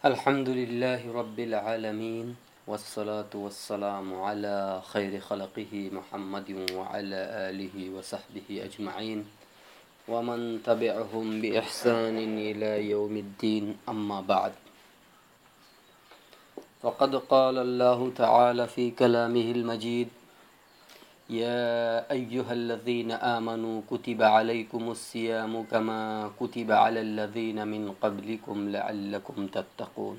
الحمد لله رب العالمين والصلاة والسلام على خير خلقه محمد وعلى آله وصحبه أجمعين. ومن تبعهم بإحسان إلى يوم الدين أما بعد. وقد قال الله تعالى في كلامه المجيد يا أيها الذين آمنوا كتب عليكم الصيام كما كتب على الذين من قبلكم لعلكم تتقون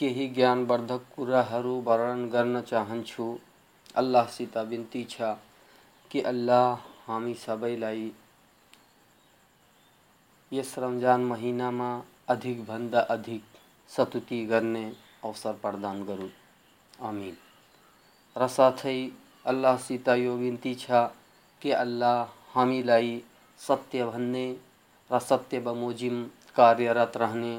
دکرا ون کرنا چاہن چھلا سیت بنتی چی اللہ ہم سب لمضان مہینہ میں ادک بندہ ادھک ستوتی اوسر پردان کروں ری اللہ سیت یہ بنتی ہے کہ اللہ حامل ستیہ بننے اور ستیہ بوزیم کاریہ رہنے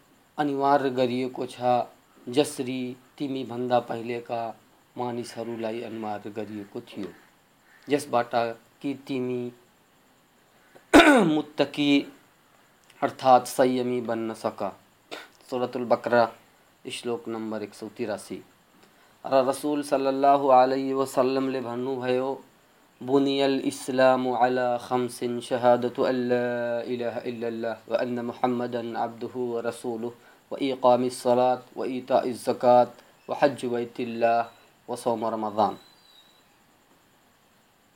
انیوار کرسری تمبندہ پہلے کا مانیسر ارے جس بٹ کہ تم متکی اردات سیمی بن سک سورت الکرا شلوک نمبر ایک سو تراسی ر رسول سل علیہ وسلم نے بھنو بني الإسلام على خمس شهادة أن لا إله إلا الله وأن محمدا عبده ورسوله وإقام الصلاة وإيتاء الزكاة وحج بيت الله وصوم رمضان.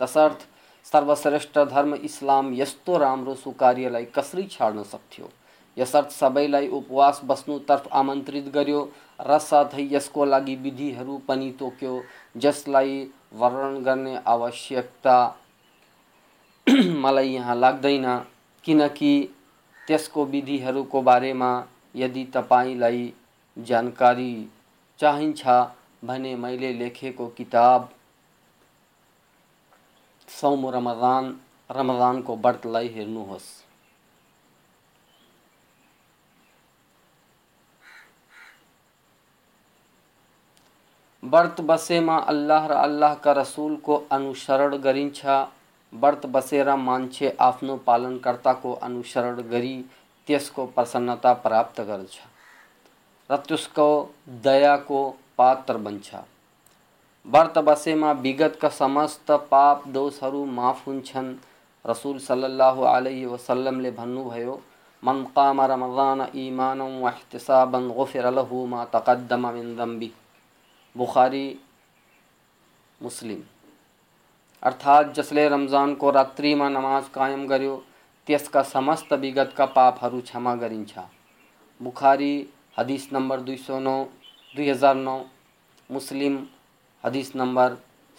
تسارت سروش درم اسلام یسو راوکاریہ کسری چاڑن سکار اوواس بسنترف آمنت گیو ر ساتھ اس کو جس ورن کرنے آوشکتا مطلب یہاں لگی تس کو بارے میں یعنی ترکاری چاہیے بھائی مجھے لکھے کتاب سوم رمضان رمضان کو برت لائی ہوں برت بسے میں اللہ ر اللہ کا رسول کو اُنسر کرت بس آفنو پالن کرتا کو انسرس کوسنتا پراپت کو، دیا کو پاتر بن ورت بسے بگت کا سمست پاپ دوسر معاف ہو رسول صلی اللہ علیہ وسلم نے بنوا من کا ممضان تقدمبی بخاری مسلم۔ ارات جس لمضان کو راتی میں نماز قائم گوس کا سمست بگت کا پاپر چما گری بخاری حدیث نمبر دو نو دو ہزار نو۔ مسلم حدیث نمبر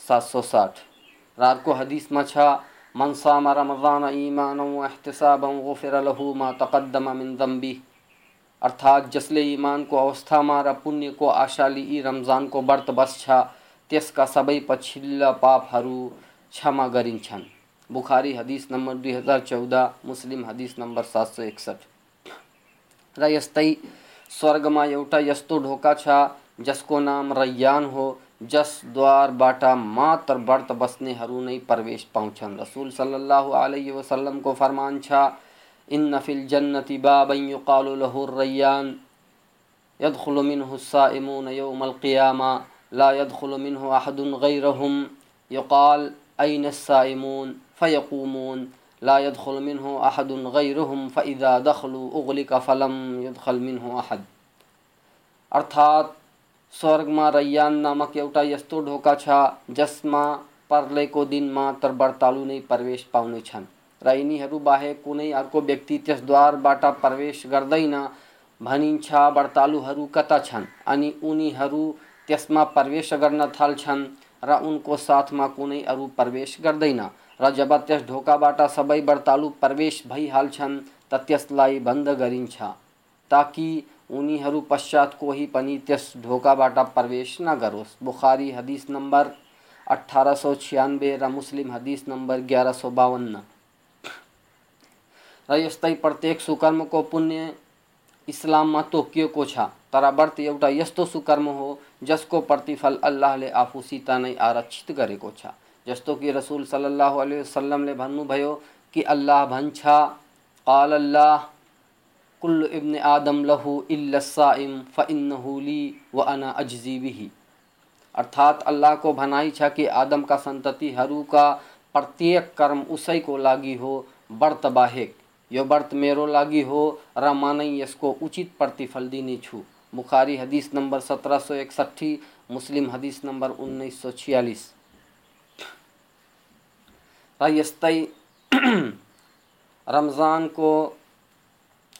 سات سو ساٹھ۔ رات کو حدیث مچھا ہدیث رمضان ایمان و احتساب غفر له ما تقدم من ذنبی ارات جسل ایمان کو اوسام کو آشالی ای رمضان کو برت بس چھا۔ تیس کا سب پچھلا پاپر چما گرین بخاری حدیث نمبر دوی ہزار چودہ، مسلم حدیث نمبر سات سو ایکسٹھ رسائی سرگ میں یوٹا یستو ڈھوکا چھا، جس کو نام ریان ہو۔ جس دوار باٹا ماتر برت بسنے બસને پرویش پہنچن۔ رسول صلی اللہ علیہ وسلم کو فرمان چھا، ان فی الجنت بابا یقال له الریان يدخل منه السائمون يوم القيامة لا يدخل منه أحد غيرهم يقال أين السائمون؟ فيقومون لا يدخل منه أحد غيرهم فإذا دخلوا أغلق فلم يدخل منه أحد ارتھات سوار ریان نامک ایوٹا یسوع ڈوکا تھا جس میں پہلے دن میں تر برتالو نا پروش پاؤنے ری کو ویکدار پروش کرتا انس میں پروش کر ان کو ساتھ میں کون ار پرویش کرتے ر جب تس ڈھوکا بٹ سب برتال پروش بھائی حال تسلائی بند کر انی پشچات کوئی ڈھوکا بٹ پرویش نگرس بخاری ہدیس نمبر اٹھارہ سو چھیانوے روسم حدیث نمبر گیارہ سو بنائی پرترم کو پونے اسلام میں توکی کو تربرت ایٹا یس سوکرم ہو، جس کو پرفل اللہ سیتا نا آرکشت کرسول سلیہ سلام نے کہ اللہ بنچا آ کل ابن آدم لہو الاسائم فن و انزیبی ارتھات اللہ کو بھنائی چھا کہ آدم کا سنتتی ہرو کا پرتیک کرم اسی کو لاگی ہو، برت باہک۔ یو برت میرو لاگی ہو رانئی اس کو اچت فلدی دینے چھو۔ بخاری حدیث نمبر سترہ سو اکسٹھی مسلم حدیث نمبر انیس سو چھیالیس۔ رمضان کو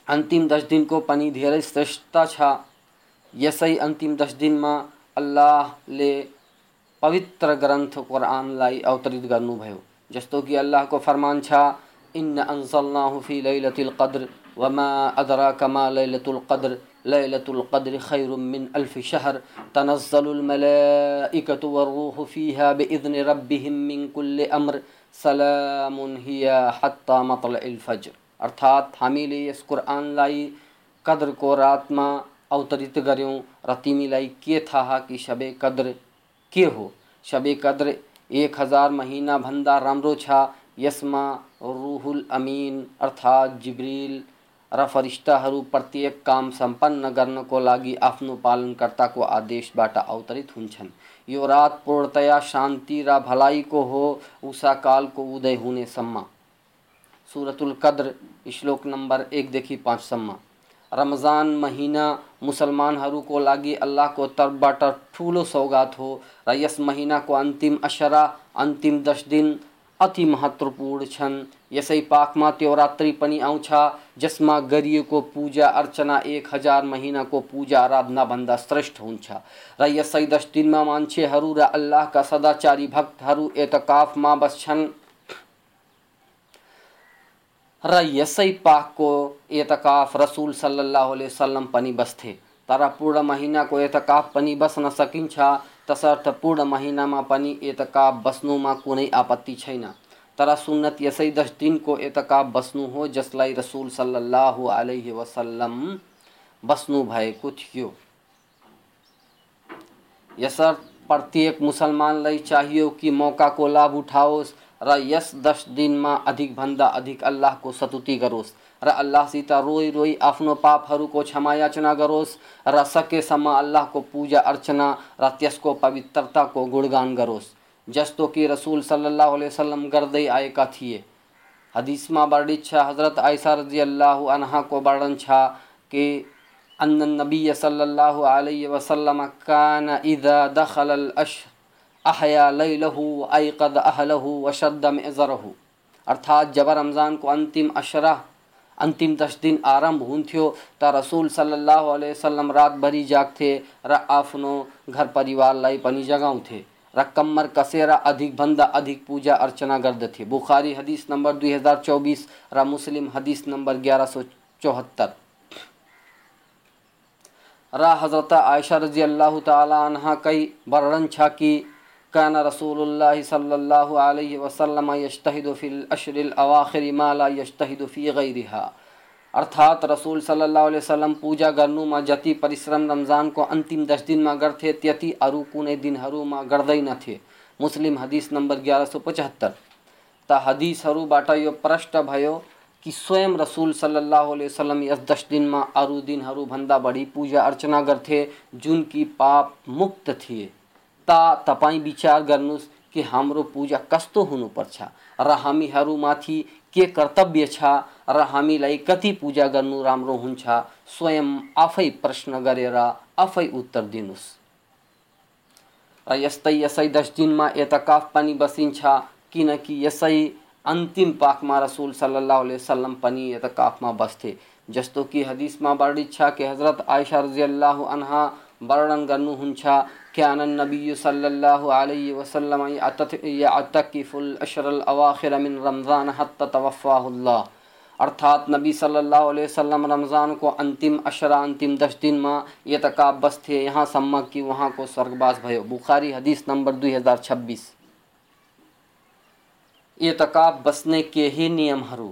انتیم دس دن کو اپنی دھیرے شرشت چھ اسی انتیم دس دن میں اللہ لی پوتر گرنتھ قرآن اوترت کرستوں کہ اللہ کو فرمان چھ انل ہفی لطر وما ادرا کما لت القدر لط القدر خیر الف شہر، تنزل اراتن لائف قدر کو رات میں اوترت گیوں ر تیمی کی شبے قدر کی ہو ش قدر ایک ہزار مہینہ بندہ رام روہل امین ارات جیبریل رفرشا پرت کام سمپن کرنا کافی پالکرتا کو آدیش اوترت ہوا شانتی رلا کو ہو اشا کال کو ادی ہونے سما صورت القدر اشلوک نمبر ایک دیکھی پانچ سما رمضان مہینہ مسلمان ہرو کو لاگی اللہ کو تر باٹر ٹھولو سوگات ہو۔ ریس مہینہ کو انتیم اشرا انتیم دش دن اتی مہتوپور چھن۔ یسئی پاکما تیوراتری پنی جس جسما گری کو پوجا ارچنا ایک ہزار مہینہ کو پوجا آرادھنا بندہ سرشت ہونچھا۔ چھا یسئی دش دن میں مانچے ہرو ر اللہ کا سداچاری بھکت ہرو اعتکاف ما بس چھن۔ ر اسی پاک کو ایتف رسول سلیہ سلام پانی بس تر پور مہینہ کو اتکاف بھی بس سکتا تصرت پور مہینہ میں ایتک بس میں کون آپتی چر سنت اس کو ایتکف بس جس لائف رسول سل علیہ وسلم بس استک مسلم چاہیے کہ موقع کو لب اٹھاؤس۔ ر یس دش دن میں ادک بندہ ادک اللہ کو ستوتی گروس۔ کروس اللہ سیتا روئی روئی آپ پاپ کو چھمایا چنا گروس۔ ر سکے سما اللہ کو پوجا ارچنا۔ ر تیس کو پویترتا کو گوڑگان کروس جسوں کی رسول صلی اللہ علیہ وسلم کردے آئے کا تھیے حدیث ماں بڑی چھا حضرت آئی رضی اللہ عنہ کو بڑن چھا کہ ان النبی صلی اللہ علیہ وسلم کان اذا دخل سلام احیا لئی لہو عقد قد اہلہ و شدہ ارتھات جب رمضان کو انتم اشرح انتم تشدین آرم آرمبھ تھیو۔ تا رسول صلی اللہ علیہ وسلم رات بھری جاگ تھے، را آفنو گھر پریوار لائی پنی جگاؤں تھے۔ را کمر کسیرا ادک بندہ ادھک پوجا ارچنا گرد تھے۔ بخاری حدیث نمبر دو ہزار چوبیس، را مسلم حدیث نمبر گیارہ سو چوہتر۔ را حضرت عائشہ رضی اللہ تعالی عنہ کئی بررن چھا کی كان رسول الله صلى الله عليه وسلم يجتهد في الأشر الأواخر ما لا طلش في غيرها. ارتات رسول صلی اللہ علیہ وسلم پوجا گرنو ما جتی پریشر رمضان کو انتیم دس دن میں گر تھے تیتی ار کون دن میں نہ تھے۔ مسلم حدیث نمبر گیارہ سو پچہتر۔ تا حدیث یہ پرشت بھائیو کہ سویم رسول صلی اللہ علیہ وسلم یس دس دن میں ارو دن بندہ بڑی پوجا ارچنا گر تھے جن کی پاپ مکت تھیے تب بھی کہ ہاں پوجا کس ریم کے کرتویہ کتی پوجا کرنا ہوشن کرس دن میں ایتکفنی بس کچھ اسی امتم پاک میں رسول سلیہ سلم ایتکف میں بس جسوں کہ ہدیس میں برچا کہ حضرت عائشہ رزی اللہ عنہ ورن کر كان النبي صلى الله عليه وسلم يعتكف الأشر الأواخر من رمضان حتى توفاه الله. ارتھات نبی صلی اللہ علیہ وسلم رمضان کو انتم اشرا انتم دس دن ماں یتکاب بس تھے، یہاں سمک کی، وہاں کو سرگباس بھیو بخاری حدیث نمبر دو ہزار چھبیس۔ یتکاب بسنے کے ہی نیم ہرو۔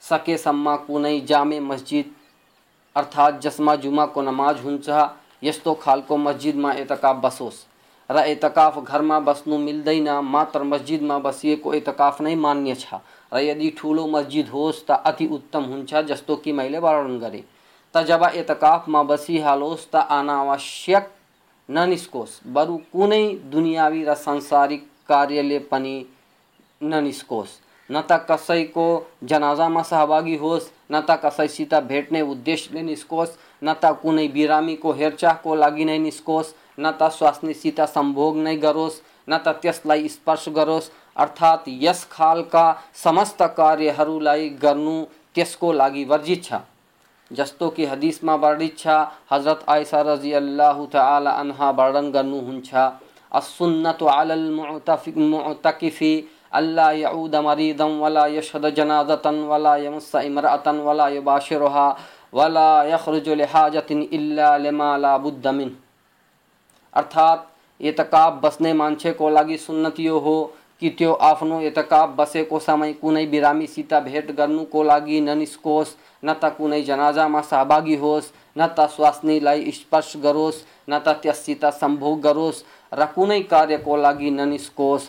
سکے سما کونئی جامع مسجد ارات جسم جماز ہوس میں اتکاف بسوس ر اتکاف گھر میں بس مل مسجد میں بس اتکف نہیں میچ روز مسجد ہوس تتی اتم ہوسوں کہ میری ورن کرے تب ایتکف میں بس اناشک نکوس بر کون دنیاوی رسارک کرنی نکوس نہ تا کسائی کو جنازا میں سہواگی ہوس نت کسائیس بھیٹنے ادیش لے نسکوس نہ تا کون بیرامی کو ہیرچاہ کو لگی نہیں نتنی سیت سمبوگ نہیں کروس نتائ سوس ارات اس خال کا سمست تیس کو لگی ورجی چھا۔ جستو کی حدیث ماں بڑھڑی چھا، حضرت آئس رضی اللہ تعالی عنہ کرنا گرنو ہن چھا۔ السنت علی المعتقفی اللہ یعود مریدن ولا یشہد جنازتن ولا یمسا امرأتن ولا یباشرها ولا یخرج لحاجت الا لما لابد من۔ ارات یتک بسنے مانچے کو لگ سیو ہوتا بسے کو سمئے کون بت بھی نہ تو کون جنازا میں سہباگی ہوس ن تسنی اسپرش کروس ن تس سیت گروس کروس رار کو لگی ننسکوس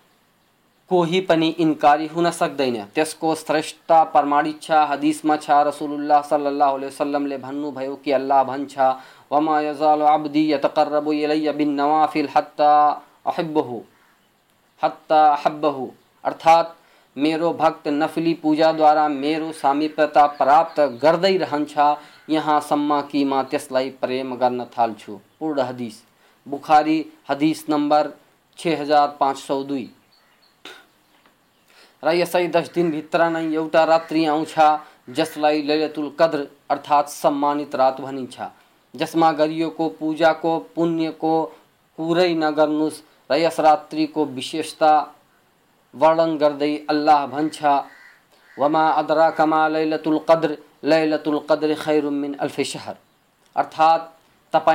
કોહીપની ઇનકારી હુનસક દઈને તેસકો શ્રેષ્ઠતા પરમાડીચ્છા હદીસમાં છા રસૂલુલ્લાહ સલ્લલ્લાહુ અલૈહી વસલ્લમ લે ભન્નુ ભયો કે અલ્લાહ ભન છા વમા યઝાલુ અબ્દી યતકર્રબુ ઇલૈય બિન નવાફિલ હત્તા અહિબ્બહુ હત્તા અહબ્બહુ અર્થાત میرو بھکت نفلی پوجا دوارا میرو سامیپتا پراپت گردئی رہن چھا یہاں سما کی ماں تسلائی پریم گرن تھال چھو پورا حدیث بخاری حدیث نمبر چھ ہزار پانچ سو دوئی ریسائی دس دن بھی نا ایوٹا رتری آؤش جس لائل القدر ارات سمانیت رات بنی جس میں گری کو، پوجا کو پونے کو پورے نگر ریس رتری کو بشتا ورن کردی اللہ بن وما ادرا کما لدر للت القدر خیر الف شہر۔ ارات تہ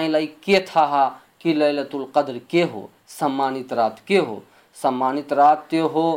للت القدر کے ہو؟ سمت رات کے ہو؟ سمانیت رات تو ہو؟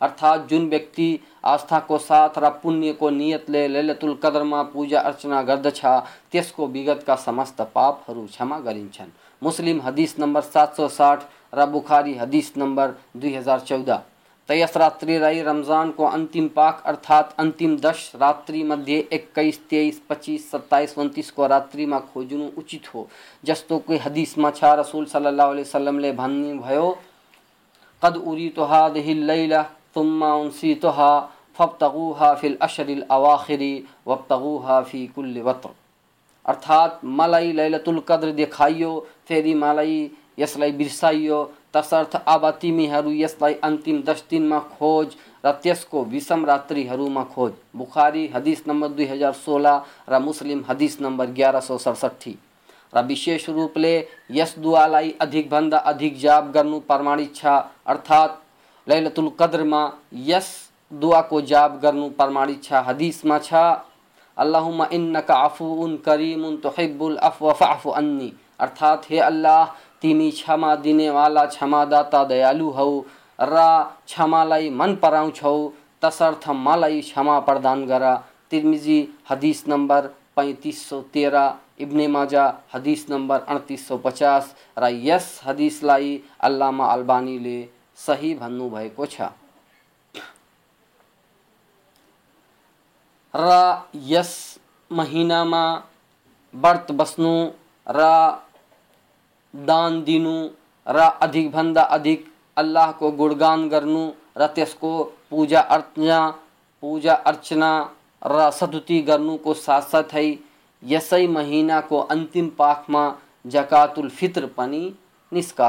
ارات جن ویک آسا کو ساتھ ر پونے کو نیت لدرم پوجا ارچنا کرد اس کوگت کا سمست پاپن مسلم ہدیس نمبر سات سو ساٹھ ر بخاری ہدیس نمبر دو ہزار چودہ تیس راتری رمضان کو انتیم پاک ارات انتیم دش رتری مدے اکیس تیئیس پچیس ستاس انتیس کو رتری میں کھجن اچھا جس کو ہدیس میں رسول سلیہ سلامی تو ثم انسیتها فابتغوها فی الاشر تم سی تو ارات ملئی تلک دیکھا فری ملئی برسائی تصرت آب تیمیمی اتنیم دس دن میں کھوج ر تس کو بھیشم راتری میں کھوج۔ بخاری ہدیس نمبر دو ہزار سولہ روسم ہدیس نمبر گیارہ سو سڑسٹھی۔ رشیش روپ لی ادک ادک جاپ کر لہلت القدر ما یس دعا کو جاب گرنو جاپ کرنا پرم حدیش ملا انق ان کریم ان تو خیب الف وف اف انت ہے اللہ تیمی دینے والا چھما داتا دیالو ہو را چھما لائی من پراؤں چھو تسر تھم مالائی چھما پردان گرا ترمیزی حدیث نمبر پینتیس سو تیرہ ابن ماجہ حدیث نمبر انتیس سو پچاس را یس حدیث لائی اللہ البانی لے سہی ر اس مہینہ میں وت بسوں دان ددک اللہ کو گوڑگان کرس کو پوجا ارچنا پوجا ارچنا ردتی کرنا کو سات ساتھ اسی مہینہ کو اتنیمک میں جکاتر نشک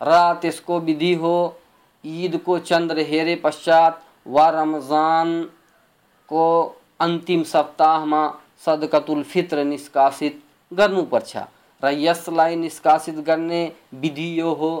رات اس کو بدھی ہو، عید کو چند ہیرے پشچات، و رمضان کو انتیم سپتاہ ماں صدقت الفطر نسکاست گرنو پرچھا ریس لائی نسکاست گرنے بدھیو ہو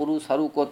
لگ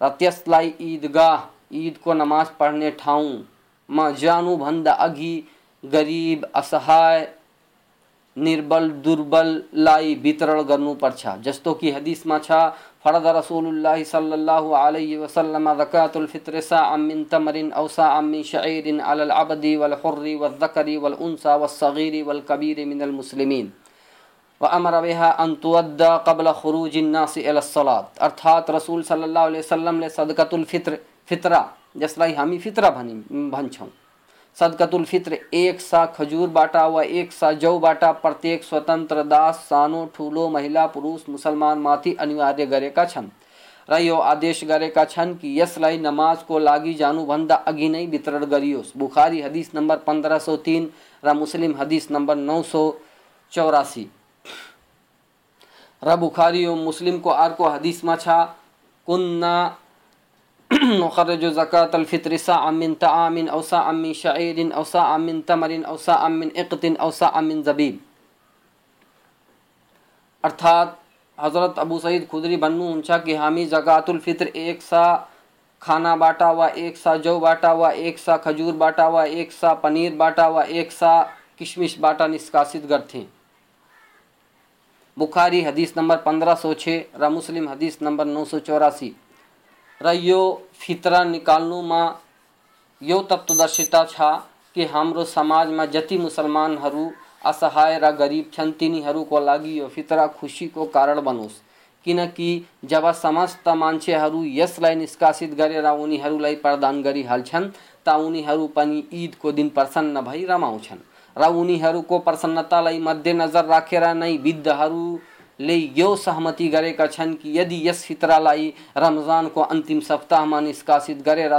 رتیس لائی عیدگاہ عید کو نماز پڑھنے ٹھاؤں۔ ماں جانو بھند اگھی، غریب اسہائے، نربل دربل لائی بیترڑ گرنو پرچھا۔ جستو کی حدیث ماں چھا فرد رسول اللہ صلی اللہ علیہ وسلم زکاة الفطر ساعا من تمر او ساعا من شعیر علی العبد والحر والذکر والانسا والصغیر والکبیر من المسلمین۔ وامر بها ان تودى قبل خروج الناس الى الصلاة۔ ارتحات رسول صلی اللہ علیہ وسلم نے صدقۃ الفطر۔ فطرہ جسلائی ہمی فطرہ بھنی بھن چھوں صدقت الفطر ایک سا خجور باٹا ہوا ایک سا جو باٹا پرتیک سوتنتر داس سانو ٹھولو مہیلا پروس مسلمان ماتھی انیواریہ گرے کا چھن رہیو آدیش گرے کا چھن کی یس لائی نماز کو لاگی جانو بندہ اگی نہیں بترڑ گریوس بخاری حدیث نمبر پندرہ سو تین را مسلم حدیث نمبر نو سو چوراسی را بخاری و مسلم کو آر کو حدیث مچھا وخرج زکاة الفطر سا من تعام او ساعا من شعير او ساعا من تمر او ساعا من اقت او ساعا من زبیب ارتھات حضرت ابو سعید خدری بنو انچا کہ حامی زکات الفطر ایک سا کھانا باٹا ہوا، ایک سا جو باٹا ہوا، ایک سا کھجور باٹا ہوا، ایک سا پنیر باٹا ہوا، ایک سا کشمش باٹا نسکاسد گر تھیں۔ بخاری حدیث نمبر پندرہ سو چھ را مسلم حدیث نمبر نو سو چوراسی۔ ر یہ فرا نل میں یہ تتدرشتا تھا کہ ہاں سماج میں جتی مسلم اسہا ریب چن تین کو لگی فیترا خوشی کو کارڈ بنوس۔ کب سمست مچے اس لیے نشک کرے ان پردان کر انی کو دن پرسن بھائی روشن رسنتا مد نظر رکھے نئی بدھر لی یو سہمتی گرے کا چھن کی یدی یس فطرہ لائی، رمضان کو انتم سپتاہ مانی اسکاسید گرے را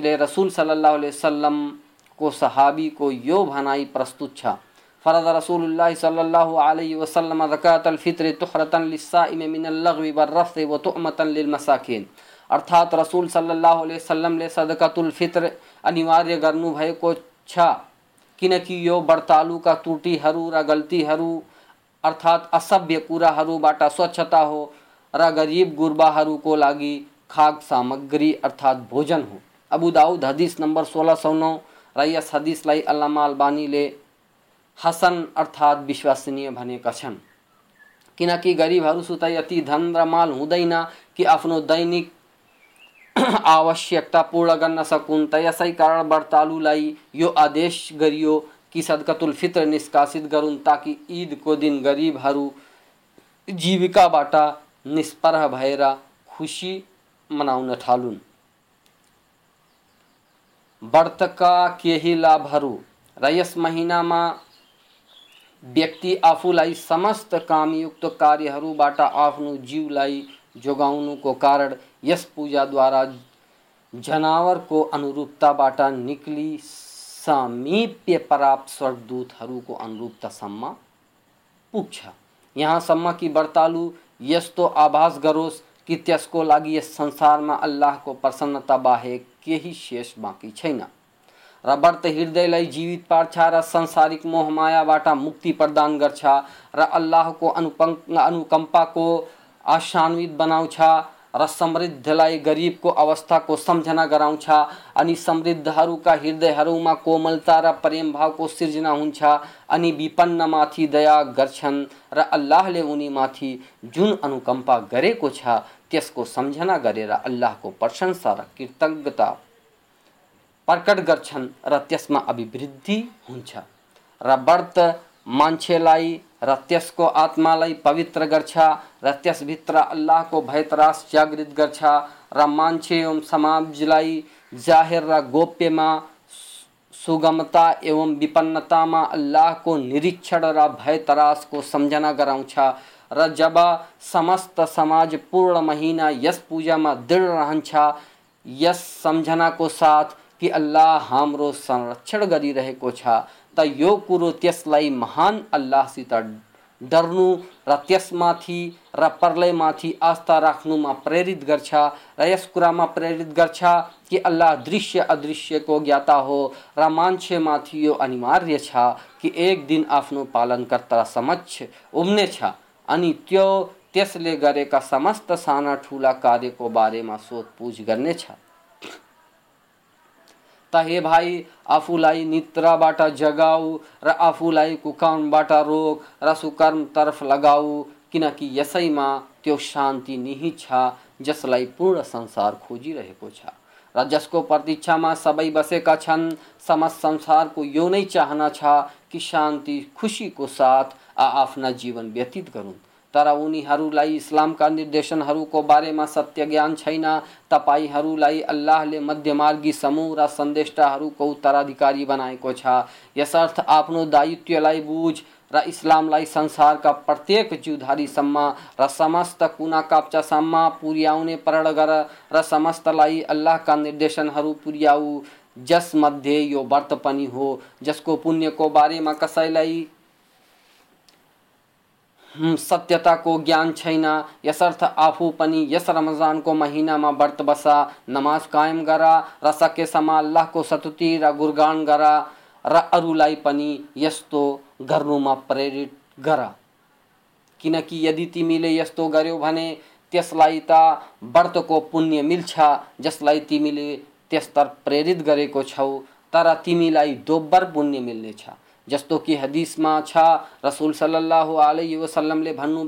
لے رسول صلی اللہ علیہ وسلم کو صحابی کو یو بھانائی پرستو چھا۔ فرض رسول اللہ صلی اللہ علیہ وسلم زكاة الفطر تخرتن للصائم من اللغو و تعمتن للمساکین۔ ارات رسول سلیہ سلم نے صدقتل فطر انیواریہ کرکی یہ برتالو کا ترٹی ری ارات اصبرٹ سوچتا ہو ریب گربا کو لگی خا سامگری ارات بوجن ہو ابو داؤد ہدیش نمبر سولہ سو نو ریس ہدیش علامی ہسن ارات بشوسنی بنے کا گریبر سوتا اتنی دن رمال ہودین کہ آپ دینک آوشکتا پور کرنا سکون تصایب ورتالو یہ آدی گری کسی سدکت فیطر نکت کرا کہ عید کو دن گریبر جیوکا بڑھ ناہ بھری منان و كی لاس مہینہ میں بکتی آپ لمست كام یتارہ جیولہ جگہ اس پوجا دوارا جانور کو انروپتا نکلی سمیپیہ پریپت سوردوت سمچ یہاں سم برتال یو آس کروس کی سنسار میں الاح کو پرسنتا باہ شیش باقی چاہ رت ہرد لائ جیوت پارچر سنسارک موہمیا مدان کر اللہ کو انکمپا کو آشانوت بناؤ ردھ لائب کو اوسط کو سمجھنا کراؤں این سمدھ اور کا ہردر میں کوملتا ریم بھاؤ کو سرجنا ہونی دیا گراحلی انیم جن ان کو سمجھنا کرے الاح کو پرشنسا رتجتا پرکٹ کربی ہوا و مجھے رس کو آئی پوتر کرس بھی اللہ کو بے تراس جاگت گرچ رج لائر روپیہ میں سوگمتا ایو بنتا میں الاح کو نریتراس کو سمجھنا کراؤں ر جب سمست ساج پور مہینہ اس پوجا میں دڑھ رہن اس سمجھنا کو ساتھ کہ اللہ ہمارا سنرکاری رہے گا یہ کورس مہان الا ستوں پر آسا رکھنا میں پرت گراس میں پرت گر الا دش کو جاتا ہو رنچ میری یہ اینواریہ کی ایک دن آپ پالن کرتا سمچنے کرنا ٹولا کرے میں سوچ پوچھ گرنے تے بھائی آپ لائف نتر بٹ جگاؤ رن بٹ روک رسو ترف لگاؤ کس میں تو شاید نہت جس پور سنسار کھجر جس کو پرچھا میں سب بس سمجھ سنسار کو یہ نئی چاہنا چی شان خوشی کو ساتھ آفنا جیون ویت کروں ترلام کا ندیشن کو بارے میں ستیہ جان چاہ تر مدمارگی سمہ ردا کو اترا بنا کے اسیت بوجھ رملہ سنسار کا پرتک جیوداری سمست کنا کاپچاسم پوریاؤنے پرڑ کر سمست کا ندیشن پیاؤ جس مدے یہ ورتنی ہو، جس کو پونے کو بارے میں کسل ستیہ کو جان چسارتھ اپنی اس رمضان کو مہینہ میں وت بس نماز کائم کرا ر سکے سم کو ستتی، را رولہ پر کمل گونے تسلائی ترت کو پو مسل تم نے تر پرت کر تمہارے دبر پویہ ملنے چ جسوں کہ حدیث ماں رسول صلی اللہ علیہ وسلم نے بنو